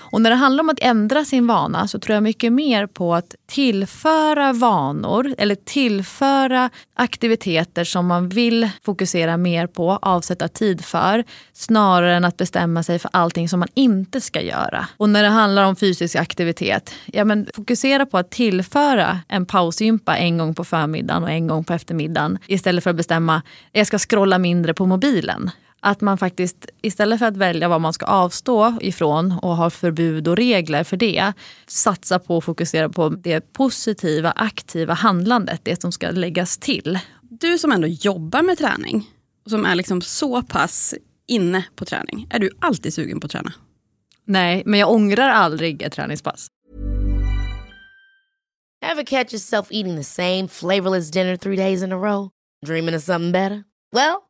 Och när det handlar om att ändra sin vana så tror jag mycket mer på att tillföra vanor eller tillföra aktiviteter som man vill fokusera mer på, avsätta tid för, snarare än att bestämma sig för allting som man inte ska göra. Och när det handlar om fysisk aktivitet, ja men fokusera på att tillföra en pausgympa en gång på förmiddagen och en gång på eftermiddagen istället för att bestämma att jag ska scrolla mindre på mobilen. Att man faktiskt istället för att välja vad man ska avstå ifrån och ha förbud och regler för det, satsa på och fokusera på det positiva, aktiva handlandet, det som ska läggas till. Du som ändå jobbar med träning, och som är liksom så pass inne på träning, är du alltid sugen på att träna? Nej, men jag ångrar aldrig ett träningspass. Have catch yourself eating the same flavorless dinner three days in a row? Dreaming of something better? Well,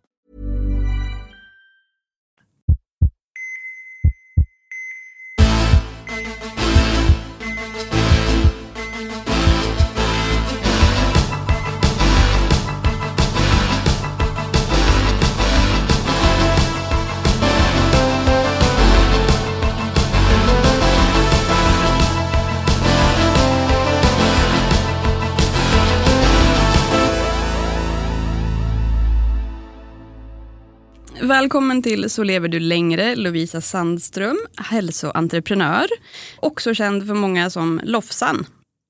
Välkommen till Så lever du längre, Lovisa Sandström, hälsoentreprenör. Också känd för många som Lofsan.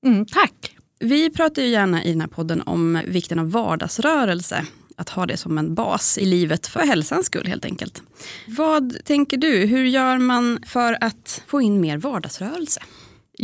Mm, tack! Vi pratar ju gärna i den här podden om vikten av vardagsrörelse. Att ha det som en bas i livet för hälsans skull helt enkelt. Vad tänker du, hur gör man för att få in mer vardagsrörelse?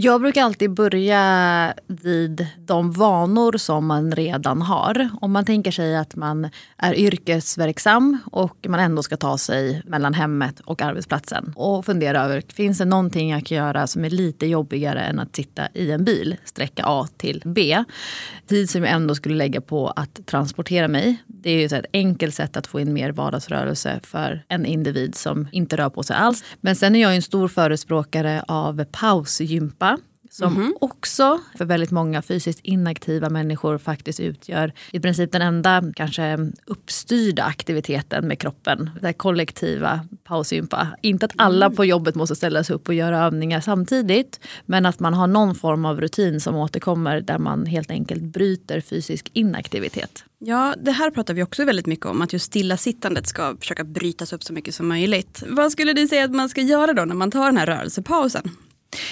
Jag brukar alltid börja vid de vanor som man redan har. Om man tänker sig att man är yrkesverksam och man ändå ska ta sig mellan hemmet och arbetsplatsen. Och fundera över, finns det någonting jag kan göra som är lite jobbigare än att sitta i en bil, sträcka A till B. Tid som jag ändå skulle lägga på att transportera mig. Det är ju ett enkelt sätt att få in mer vardagsrörelse för en individ som inte rör på sig alls. Men sen är jag en stor förespråkare av pausgympa som mm -hmm. också för väldigt många fysiskt inaktiva människor faktiskt utgör i princip den enda kanske uppstyrda aktiviteten med kroppen. Det kollektiva pausgympa. Inte att alla mm. på jobbet måste ställa sig upp och göra övningar samtidigt. Men att man har någon form av rutin som återkommer där man helt enkelt bryter fysisk inaktivitet. Ja, det här pratar vi också väldigt mycket om, att just stillasittandet ska försöka brytas upp så mycket som möjligt. Vad skulle du säga att man ska göra då när man tar den här rörelsepausen?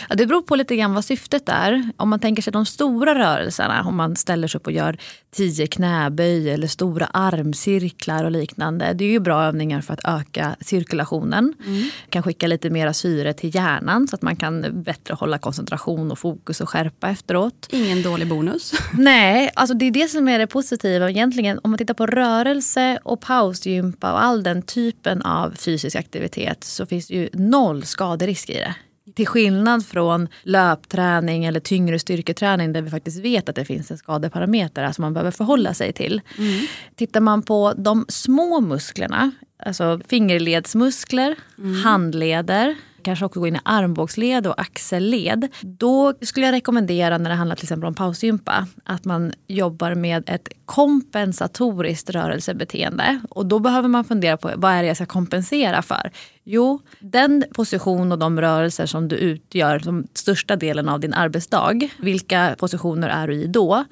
Ja, det beror på lite grann vad syftet är. Om man tänker sig de stora rörelserna, om man ställer sig upp och gör tio knäböj eller stora armcirklar och liknande. Det är ju bra övningar för att öka cirkulationen. Mm. Kan skicka lite mera syre till hjärnan så att man kan bättre hålla koncentration och fokus och skärpa efteråt. Ingen dålig bonus. Nej, alltså det är det som är det positiva. Egentligen, om man tittar på rörelse och pausgympa och all den typen av fysisk aktivitet så finns det ju noll skaderisk i det. Till skillnad från löpträning eller tyngre styrketräning där vi faktiskt vet att det finns en skadeparameter som alltså man behöver förhålla sig till. Mm. Tittar man på de små musklerna, alltså fingerledsmuskler, mm. handleder, kanske också gå in i armbågsled och axelled. Då skulle jag rekommendera när det handlar till exempel om pausgympa att man jobbar med ett kompensatoriskt rörelsebeteende. Och då behöver man fundera på vad är det jag ska kompensera för? Jo, den position och de rörelser som du utgör som största delen av din arbetsdag. Vilka positioner är du i då?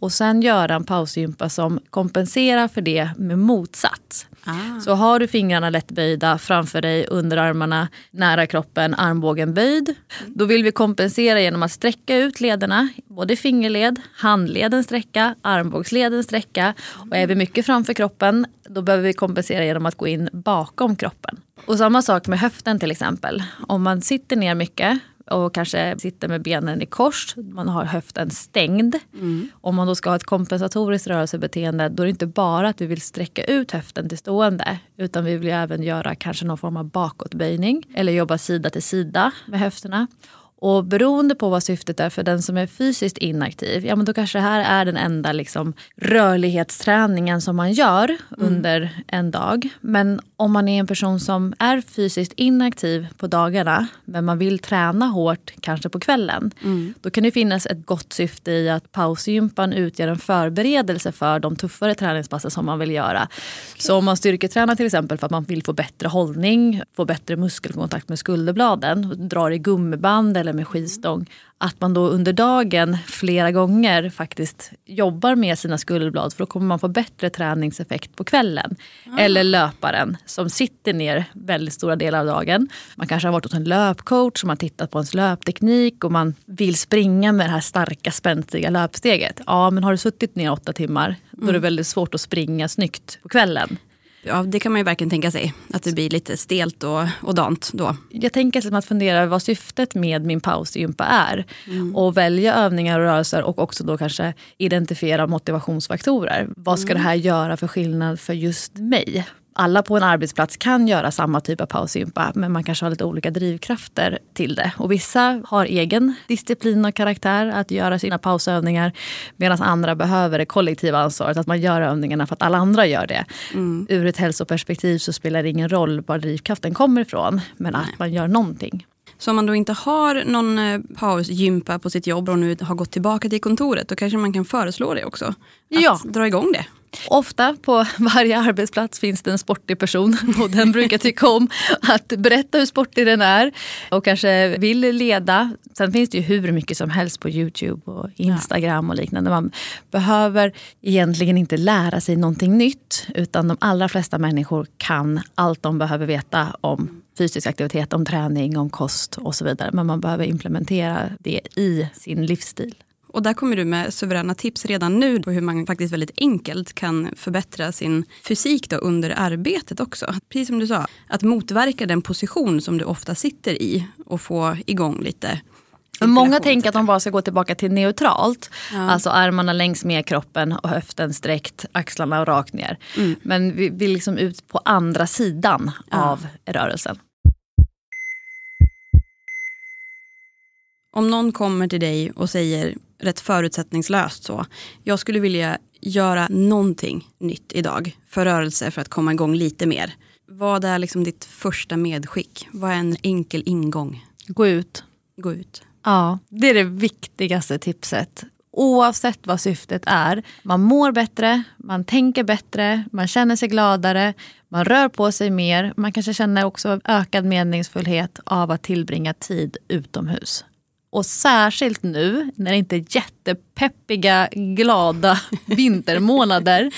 Och sen göra en pausgympa som kompenserar för det med motsats. Ah. Så har du fingrarna lätt böjda framför dig, underarmarna nära kroppen, armbågen böjd. Då vill vi kompensera genom att sträcka ut lederna. Både fingerled, handleden sträcka, armbågsleden sträcka. Och är vi mycket framför kroppen, då behöver vi kompensera genom att gå in bakom kroppen. Och samma sak med höften till exempel. Om man sitter ner mycket och kanske sitter med benen i kors, man har höften stängd. Mm. Om man då ska ha ett kompensatoriskt rörelsebeteende då är det inte bara att vi vill sträcka ut höften till stående utan vi vill även göra kanske någon form av bakåtböjning eller jobba sida till sida med höfterna. Och beroende på vad syftet är för den som är fysiskt inaktiv, ja men då kanske det här är den enda liksom, rörlighetsträningen som man gör mm. under en dag. Men om man är en person som är fysiskt inaktiv på dagarna men man vill träna hårt kanske på kvällen. Mm. Då kan det finnas ett gott syfte i att pausgympan utgör en förberedelse för de tuffare träningspassen som man vill göra. Så om man styrketränar till exempel för att man vill få bättre hållning, få bättre muskelkontakt med skulderbladen, drar i gummiband eller med skivstång att man då under dagen flera gånger faktiskt jobbar med sina skulderblad för då kommer man få bättre träningseffekt på kvällen. Mm. Eller löparen som sitter ner väldigt stora delar av dagen. Man kanske har varit hos en löpcoach som har tittat på ens löpteknik och man vill springa med det här starka spänstiga löpsteget. Ja, men har du suttit ner åtta timmar då är det mm. väldigt svårt att springa snyggt på kvällen. Ja, det kan man ju verkligen tänka sig. Att det blir lite stelt och, och dant då. Jag tänker att fundera vad syftet med min pausgympa är. Mm. Och välja övningar och rörelser och också då kanske identifiera motivationsfaktorer. Vad ska mm. det här göra för skillnad för just mig? Alla på en arbetsplats kan göra samma typ av pausgympa men man kanske har lite olika drivkrafter till det. Och vissa har egen disciplin och karaktär att göra sina pausövningar medan andra behöver det kollektiva ansvaret att man gör övningarna för att alla andra gör det. Mm. Ur ett hälsoperspektiv så spelar det ingen roll var drivkraften kommer ifrån men att man gör någonting. Så om man då inte har någon eh, pausgympa på sitt jobb och nu har gått tillbaka till kontoret då kanske man kan föreslå det också? Att ja. dra igång det? Ofta på varje arbetsplats finns det en sportig person och den brukar tycka om att berätta hur sportig den är och kanske vill leda. Sen finns det ju hur mycket som helst på Youtube och Instagram och liknande. Man behöver egentligen inte lära sig någonting nytt utan de allra flesta människor kan allt de behöver veta om fysisk aktivitet, om träning, om kost och så vidare. Men man behöver implementera det i sin livsstil. Och där kommer du med suveräna tips redan nu på hur man faktiskt väldigt enkelt kan förbättra sin fysik då under arbetet också. Precis som du sa, att motverka den position som du ofta sitter i och få igång lite Många tänker att de bara ska gå tillbaka till neutralt. Ja. Alltså armarna längs med kroppen och höften sträckt, axlarna rakt ner. Mm. Men vi vill liksom ut på andra sidan ja. av rörelsen. Om någon kommer till dig och säger rätt förutsättningslöst så. Jag skulle vilja göra någonting nytt idag för rörelse för att komma igång lite mer. Vad är liksom ditt första medskick? Vad är en enkel ingång? Gå ut. Gå ut. Ja, det är det viktigaste tipset. Oavsett vad syftet är. Man mår bättre, man tänker bättre, man känner sig gladare, man rör på sig mer. Man kanske känner också ökad meningsfullhet av att tillbringa tid utomhus. Och särskilt nu när det inte är jättepeppiga, glada vintermånader.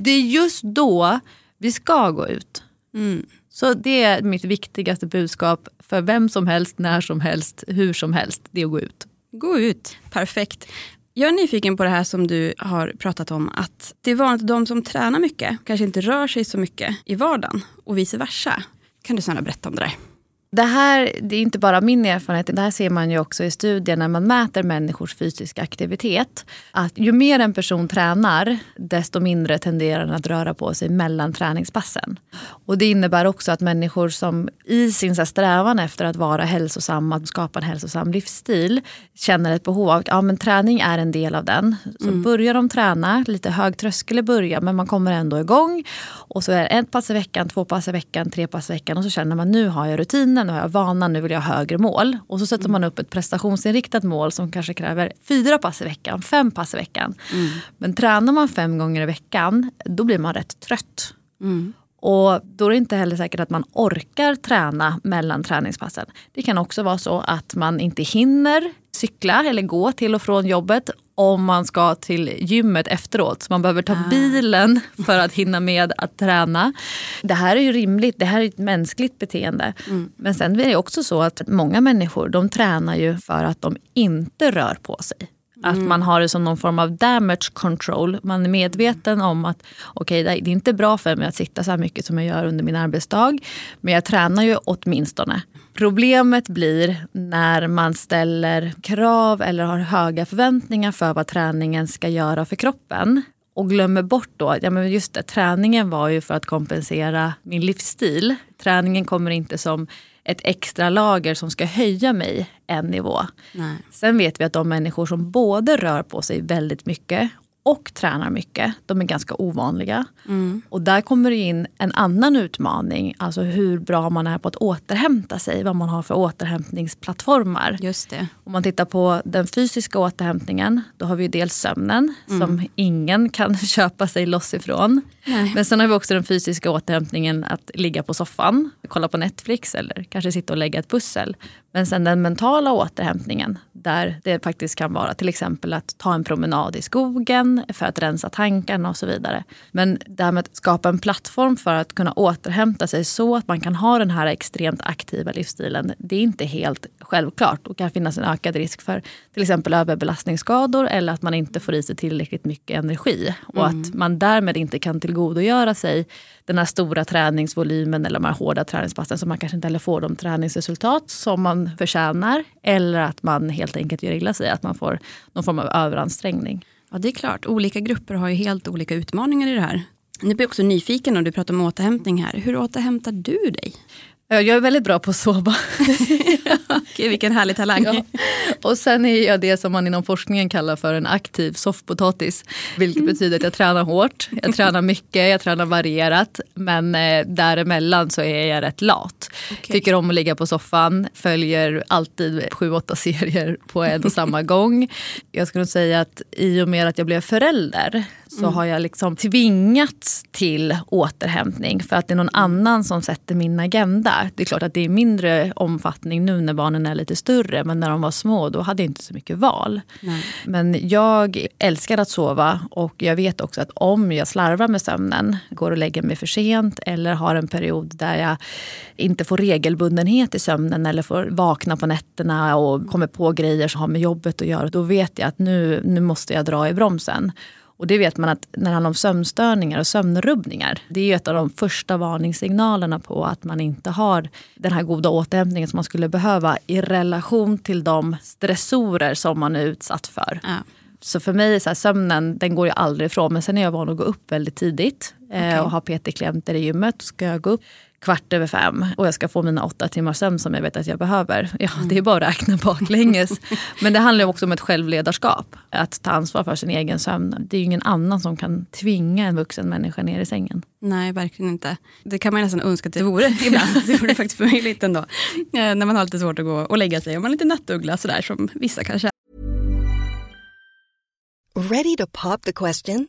det är just då vi ska gå ut. Mm. Så det är mitt viktigaste budskap för vem som helst, när som helst, hur som helst. Det är att gå ut. Gå ut, perfekt. Jag är nyfiken på det här som du har pratat om, att det är vanligt att de som tränar mycket kanske inte rör sig så mycket i vardagen och vice versa. Kan du snälla berätta om det där? Det här det är inte bara min erfarenhet, det här ser man ju också i studier när man mäter människors fysiska aktivitet. Att ju mer en person tränar, desto mindre tenderar den att röra på sig mellan träningspassen. Och det innebär också att människor som i sin strävan efter att vara hälsosamma, att skapa en hälsosam livsstil, känner ett behov av ja, men träning är en del av den. Så mm. börjar de träna, lite hög tröskel i början, men man kommer ändå igång. Och så är det ett pass i veckan, två pass i veckan, tre pass i veckan och så känner man nu har jag rutinen nu har jag vanan, nu vill jag ha högre mål. Och så sätter mm. man upp ett prestationsinriktat mål som kanske kräver fyra pass i veckan, fem pass i veckan. Mm. Men tränar man fem gånger i veckan, då blir man rätt trött. Mm. Och då är det inte heller säkert att man orkar träna mellan träningspassen. Det kan också vara så att man inte hinner cykla eller gå till och från jobbet om man ska till gymmet efteråt. Så man behöver ta ah. bilen för att hinna med att träna. Det här är ju rimligt, det här är ett mänskligt beteende. Mm. Men sen är det också så att många människor de tränar ju för att de inte rör på sig. Att mm. man har det som någon form av damage control. Man är medveten om att okay, det är inte bra för mig att sitta så här mycket som jag gör under min arbetsdag. Men jag tränar ju åtminstone. Problemet blir när man ställer krav eller har höga förväntningar för vad träningen ska göra för kroppen och glömmer bort då, ja men just det, träningen var ju för att kompensera min livsstil. Träningen kommer inte som ett extra lager som ska höja mig en nivå. Nej. Sen vet vi att de människor som både rör på sig väldigt mycket och tränar mycket, de är ganska ovanliga. Mm. Och där kommer det in en annan utmaning, alltså hur bra man är på att återhämta sig, vad man har för återhämtningsplattformar. Just det. Om man tittar på den fysiska återhämtningen, då har vi dels sömnen mm. som ingen kan köpa sig loss ifrån. Nej. Men sen har vi också den fysiska återhämtningen att ligga på soffan, kolla på Netflix eller kanske sitta och lägga ett pussel. Men sen den mentala återhämtningen, där det faktiskt kan vara till exempel att ta en promenad i skogen för att rensa tankarna och så vidare. Men det här med att skapa en plattform för att kunna återhämta sig så att man kan ha den här extremt aktiva livsstilen, det är inte helt självklart och kan finnas en ökad risk för till exempel överbelastningsskador eller att man inte får i sig tillräckligt mycket energi och mm. att man därmed inte kan tillgodogöra sig den här stora träningsvolymen eller de här hårda träningspassen så man kanske inte heller får de träningsresultat som man förtjänar. Eller att man helt enkelt gör illa sig, att man får någon form av överansträngning. Ja, det är klart. Olika grupper har ju helt olika utmaningar i det här. Nu blir jag också nyfiken och du pratar om återhämtning här. Hur återhämtar du dig? Jag är väldigt bra på att sova. Okej, vilken härlig talang. Ja. Och sen är jag det som man inom forskningen kallar för en aktiv soffpotatis. Vilket mm. betyder att jag tränar hårt, jag tränar mycket, jag tränar varierat. Men eh, däremellan så är jag rätt lat. Okay. Tycker om att ligga på soffan, följer alltid sju, åtta serier på en och samma gång. Jag skulle säga att i och med att jag blev förälder så mm. har jag liksom tvingats till återhämtning för att det är någon annan som sätter min agenda. Det är klart att det är mindre omfattning nu när barnen är lite större men när de var små då hade jag inte så mycket val. Nej. Men jag älskar att sova och jag vet också att om jag slarvar med sömnen, går och lägger mig för sent eller har en period där jag inte får regelbundenhet i sömnen eller får vakna på nätterna och kommer på grejer som har med jobbet att göra, då vet jag att nu, nu måste jag dra i bromsen. Och det vet man att när det handlar om sömnstörningar och sömnrubbningar, det är ju ett av de första varningssignalerna på att man inte har den här goda återhämtningen som man skulle behöva i relation till de stressorer som man är utsatt för. Ja. Så för mig, så här, sömnen den går ju aldrig ifrån. Men sen är jag van att gå upp väldigt tidigt okay. eh, och ha PT-klienter i gymmet. Ska jag gå upp kvart över fem och jag ska få mina åtta timmars sömn som jag vet att jag behöver. Ja, mm. det är bara att räkna baklänges. Men det handlar också om ett självledarskap. Att ta ansvar för sin egen sömn. Det är ju ingen annan som kan tvinga en vuxen människa ner i sängen. Nej, verkligen inte. Det kan man nästan önska att det vore ibland. Det vore faktiskt möjligt ändå. Eh, när man har lite svårt att gå och lägga sig. Om man är lite nattuggla sådär som vissa kanske. Ready to pop the question?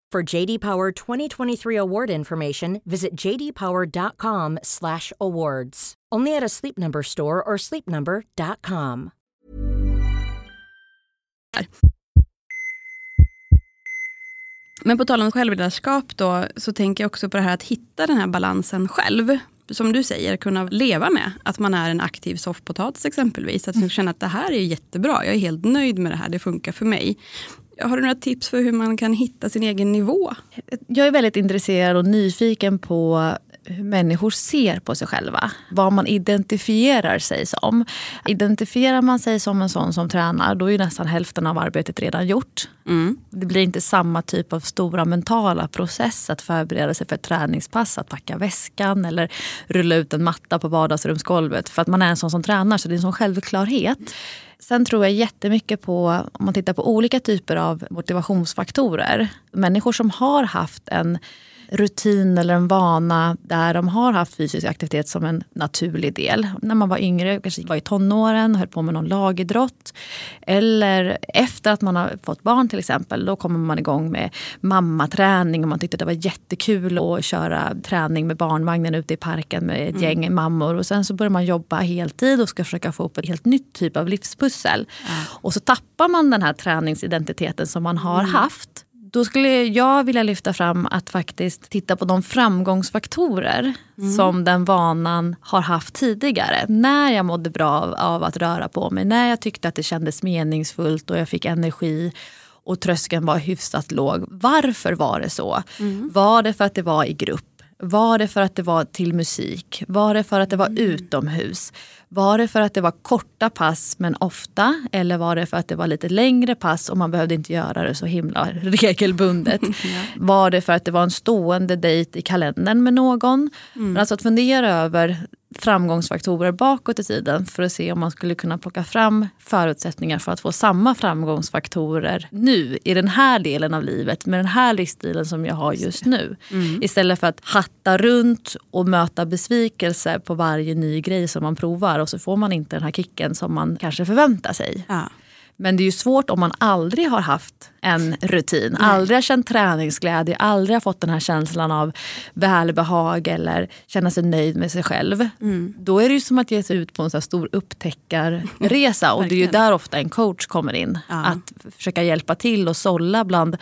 For JD Power 2023 award information, visit jdpower.com/awards. Only at a Sleep Number store or sleepnumber.com. Men på tal om självledarskap då, så tänker jag också på det här att hitta den här balansen själv. Som du säger, kunna leva med att man är en aktiv soffpotatis exempelvis. Att känna att det här är jättebra, jag är helt nöjd med det här, det funkar för mig. Har du några tips för hur man kan hitta sin egen nivå? Jag är väldigt intresserad och nyfiken på hur människor ser på sig själva. Vad man identifierar sig som. Identifierar man sig som en sån som tränar, då är nästan hälften av arbetet redan gjort. Mm. Det blir inte samma typ av stora mentala process att förbereda sig för ett träningspass, att packa väskan eller rulla ut en matta på vardagsrumsgolvet. För att man är en sån som tränar, så det är en sån självklarhet. Sen tror jag jättemycket på, om man tittar på olika typer av motivationsfaktorer. Människor som har haft en rutin eller en vana där de har haft fysisk aktivitet som en naturlig del. När man var yngre, kanske var i tonåren och höll på med någon lagidrott. Eller efter att man har fått barn till exempel, då kommer man igång med mammaträning och man tyckte det var jättekul att köra träning med barnvagnen ute i parken med ett mm. gäng mammor. Och sen så börjar man jobba heltid och ska försöka få upp ett helt nytt typ av livspussel. Mm. Och så tappar man den här träningsidentiteten som man har mm. haft. Då skulle jag vilja lyfta fram att faktiskt titta på de framgångsfaktorer mm. som den vanan har haft tidigare. När jag mådde bra av, av, att röra på mig, när jag tyckte att det kändes meningsfullt och jag fick energi och tröskeln var hyfsat låg. Varför var det så? Mm. Var det för att det var i grupp? Var det för att det var till musik? Var det för att det var mm. utomhus? Var det för att det var korta pass men ofta? Eller var det för att det var lite längre pass och man behövde inte göra det så himla regelbundet? ja. Var det för att det var en stående dejt i kalendern med någon? Mm. Alltså att fundera över framgångsfaktorer bakåt i tiden för att se om man skulle kunna plocka fram förutsättningar för att få samma framgångsfaktorer nu i den här delen av livet med den här livsstilen som jag har just nu. Mm. Istället för att hatta runt och möta besvikelse på varje ny grej som man provar och så får man inte den här kicken som man kanske förväntar sig. Ja. Men det är ju svårt om man aldrig har haft en rutin, Nej. aldrig har känt träningsglädje, aldrig har fått den här känslan av välbehag eller känna sig nöjd med sig själv. Mm. Då är det ju som att ge sig ut på en så stor upptäckarresa och det är ju där ofta en coach kommer in. Ja. Att försöka hjälpa till och sålla bland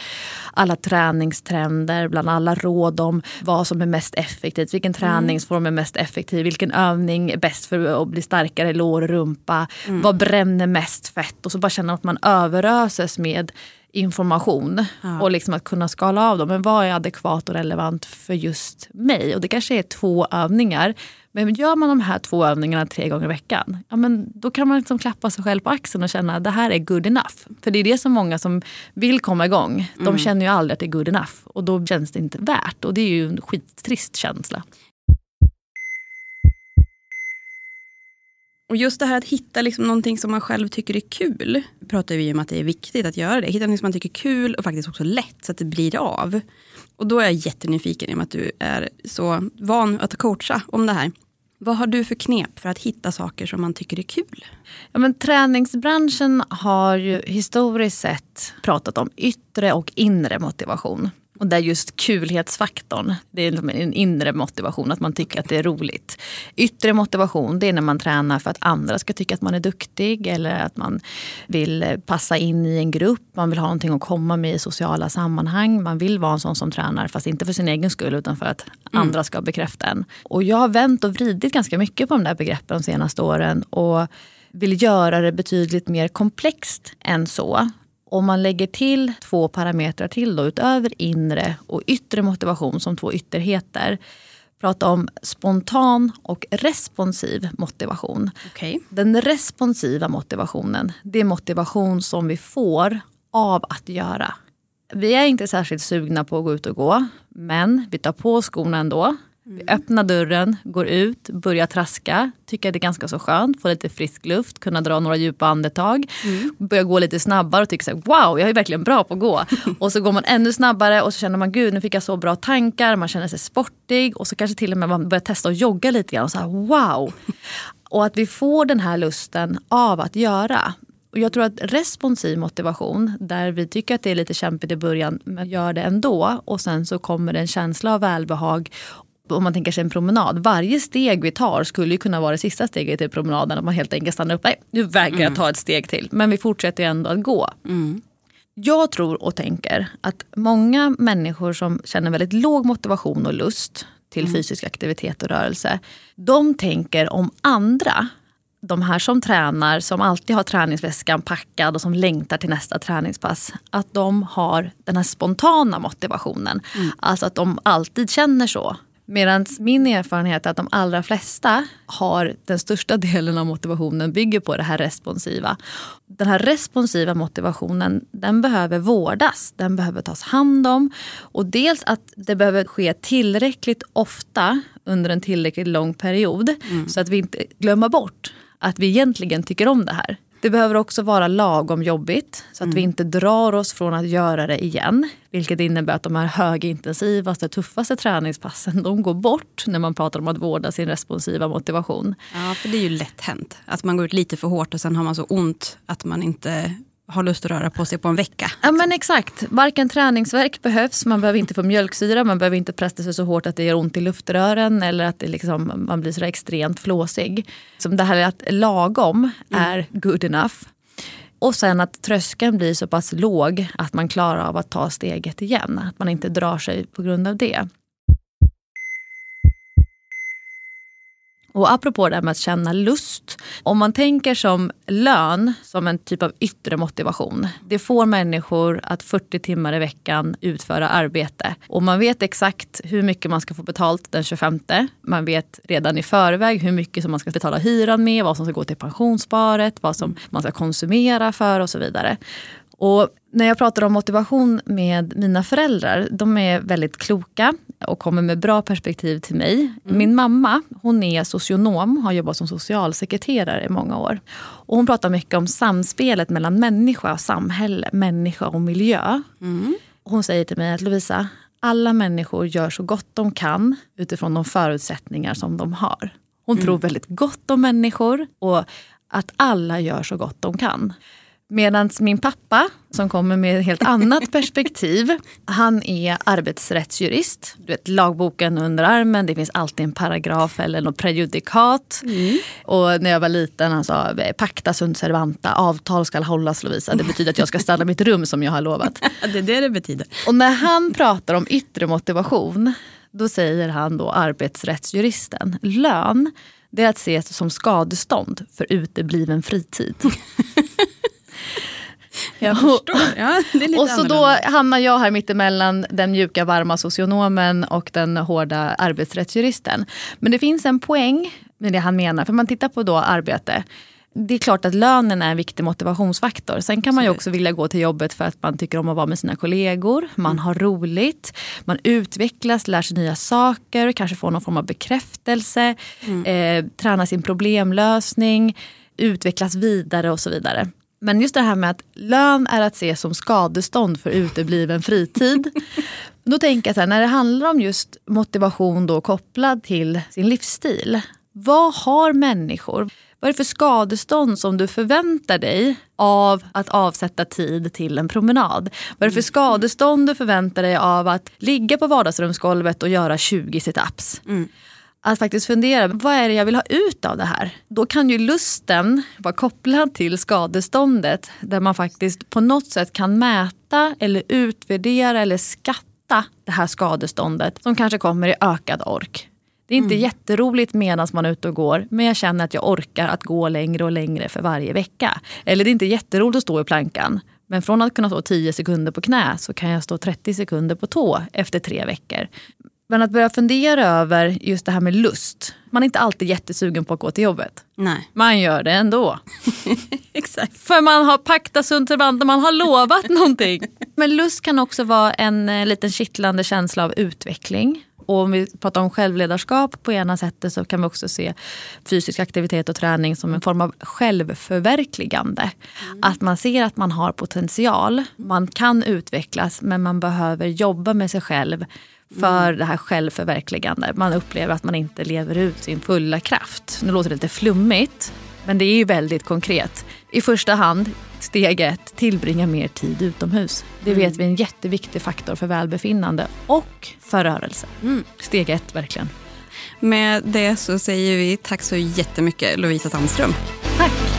alla träningstrender, bland alla råd om vad som är mest effektivt, vilken mm. träningsform är mest effektiv, vilken övning är bäst för att bli starkare i lår och rumpa, mm. vad bränner mest fett och så bara känna att man överöses med information ja. och liksom att kunna skala av dem. Men vad är adekvat och relevant för just mig? Och det kanske är två övningar. Men gör man de här två övningarna tre gånger i veckan, ja, men då kan man liksom klappa sig själv på axeln och känna att det här är good enough. För det är det som många som vill komma igång, de mm. känner ju aldrig att det är good enough. Och då känns det inte värt. Och det är ju en skittrist känsla. Och just det här att hitta liksom någonting som man själv tycker är kul. pratar vi om att det är viktigt att göra det. Hitta någonting som man tycker är kul och faktiskt också lätt så att det blir av. Och då är jag jättenyfiken i och med att du är så van att coacha om det här. Vad har du för knep för att hitta saker som man tycker är kul? Ja, men träningsbranschen har ju historiskt sett pratat om yttre och inre motivation. Och där just kulhetsfaktorn, det är liksom en inre motivation, att man tycker att det är roligt. Yttre motivation, det är när man tränar för att andra ska tycka att man är duktig eller att man vill passa in i en grupp, man vill ha någonting att komma med i sociala sammanhang. Man vill vara en sån som tränar, fast inte för sin egen skull utan för att mm. andra ska bekräfta en. Och jag har vänt och vridit ganska mycket på de där begreppen de senaste åren och vill göra det betydligt mer komplext än så. Om man lägger till två parametrar till då, utöver inre och yttre motivation som två ytterheter. Prata om spontan och responsiv motivation. Okay. Den responsiva motivationen, det är motivation som vi får av att göra. Vi är inte särskilt sugna på att gå ut och gå, men vi tar på skorna ändå. Vi öppnar dörren, går ut, börjar traska. Tycker att det är ganska så skönt. Få lite frisk luft, kunna dra några djupa andetag. Mm. Börja gå lite snabbare och tycker så här, wow, jag är verkligen bra på att gå. och så går man ännu snabbare och så känner man gud, nu fick jag så bra tankar. Man känner sig sportig och så kanske till och med man börjar testa att jogga lite grann. Och så här, wow. Och att vi får den här lusten av att göra. Och jag tror att responsiv motivation, där vi tycker att det är lite kämpigt i början, men gör det ändå. Och sen så kommer det en känsla av välbehag om man tänker sig en promenad, varje steg vi tar skulle ju kunna vara det sista steget i promenaden. Att man helt enkelt stannar upp, nej nu vägrar jag mm. ta ett steg till. Men vi fortsätter ändå att gå. Mm. Jag tror och tänker att många människor som känner väldigt låg motivation och lust till mm. fysisk aktivitet och rörelse. De tänker om andra de här som tränar, som alltid har träningsväskan packad och som längtar till nästa träningspass, att de har den här spontana motivationen. Mm. Alltså att de alltid känner så. Medan min erfarenhet är att de allra flesta har den största delen av motivationen bygger på det här responsiva. Den här responsiva motivationen den behöver vårdas, den behöver tas hand om. Och dels att det behöver ske tillräckligt ofta under en tillräckligt lång period mm. så att vi inte glömmer bort att vi egentligen tycker om det här. Det behöver också vara lagom jobbigt så att mm. vi inte drar oss från att göra det igen. Vilket innebär att de här högintensivaste, tuffaste träningspassen de går bort när man pratar om att vårda sin responsiva motivation. Ja, för det är ju lätt hänt. Att man går ut lite för hårt och sen har man så ont att man inte har lust att röra på sig på en vecka. Ja men exakt. Varken träningsverk behövs, man behöver inte få mjölksyra, man behöver inte pressa sig så hårt att det gör ont i luftrören eller att det liksom, man blir så extremt flåsig. Som det här att lagom mm. är good enough. Och sen att tröskeln blir så pass låg att man klarar av att ta steget igen. Att man inte drar sig på grund av det. Och apropå det här med att känna lust. Om man tänker som lön som en typ av yttre motivation. Det får människor att 40 timmar i veckan utföra arbete. Och man vet exakt hur mycket man ska få betalt den 25. Man vet redan i förväg hur mycket som man ska betala hyran med, vad som ska gå till pensionssparet, vad som man ska konsumera för och så vidare. Och när jag pratar om motivation med mina föräldrar, de är väldigt kloka och kommer med bra perspektiv till mig. Mm. Min mamma hon är socionom, har jobbat som socialsekreterare i många år. Och hon pratar mycket om samspelet mellan människa och samhälle, människa och miljö. Mm. Hon säger till mig att Lovisa, alla människor gör så gott de kan utifrån de förutsättningar som de har. Hon mm. tror väldigt gott om människor och att alla gör så gott de kan. Medan min pappa, som kommer med ett helt annat perspektiv, han är arbetsrättsjurist. Du vet, lagboken under armen, det finns alltid en paragraf eller något prejudikat. Mm. Och när jag var liten han sa pacta sunt servanta, avtal ska hållas Lovisa. Det betyder att jag ska ställa mitt rum som jag har lovat. det är det det betyder. Och när han pratar om yttre motivation, då säger han då arbetsrättsjuristen, lön det är att ses som skadestånd för utebliven fritid. Jag förstår. Ja, och så då hamnar jag här mittemellan den mjuka varma socionomen och den hårda arbetsrättsjuristen. Men det finns en poäng med det han menar. För man tittar på då arbete. Det är klart att lönen är en viktig motivationsfaktor. Sen kan man ju också vilja gå till jobbet för att man tycker om att vara med sina kollegor. Man mm. har roligt, man utvecklas, lär sig nya saker, kanske får någon form av bekräftelse. Mm. Eh, tränar sin problemlösning, utvecklas vidare och så vidare. Men just det här med att lön är att se som skadestånd för utebliven fritid. då tänker jag så här, när det handlar om just motivation då kopplad till sin livsstil. Vad har människor? Vad är det för skadestånd som du förväntar dig av att avsätta tid till en promenad? Vad är det för skadestånd du förväntar dig av att ligga på vardagsrumsgolvet och göra 20 situps? Mm. Att faktiskt fundera, vad är det jag vill ha ut av det här? Då kan ju lusten vara kopplad till skadeståndet där man faktiskt på något sätt kan mäta eller utvärdera eller skatta det här skadeståndet som kanske kommer i ökad ork. Det är inte mm. jätteroligt medan man är ute och går men jag känner att jag orkar att gå längre och längre för varje vecka. Eller det är inte jätteroligt att stå i plankan men från att kunna stå 10 sekunder på knä så kan jag stå 30 sekunder på tå efter tre veckor. Men att börja fundera över just det här med lust. Man är inte alltid jättesugen på att gå till jobbet. Nej. Man gör det ändå. Exakt. För man har paktat sunt och man har lovat någonting. Men lust kan också vara en eh, liten kittlande känsla av utveckling. Och om vi pratar om självledarskap på ena sättet så kan vi också se fysisk aktivitet och träning som en form av självförverkligande. Mm. Att man ser att man har potential, man kan utvecklas men man behöver jobba med sig själv för mm. det här självförverkligande. Man upplever att man inte lever ut sin fulla kraft. Nu låter det lite flummigt, men det är ju väldigt konkret. I första hand, steg ett, tillbringa mer tid utomhus. Det vet mm. vi är en jätteviktig faktor för välbefinnande och för rörelse. Mm. Steg ett, verkligen. Med det så säger vi tack så jättemycket Lovisa Sandström. Tack.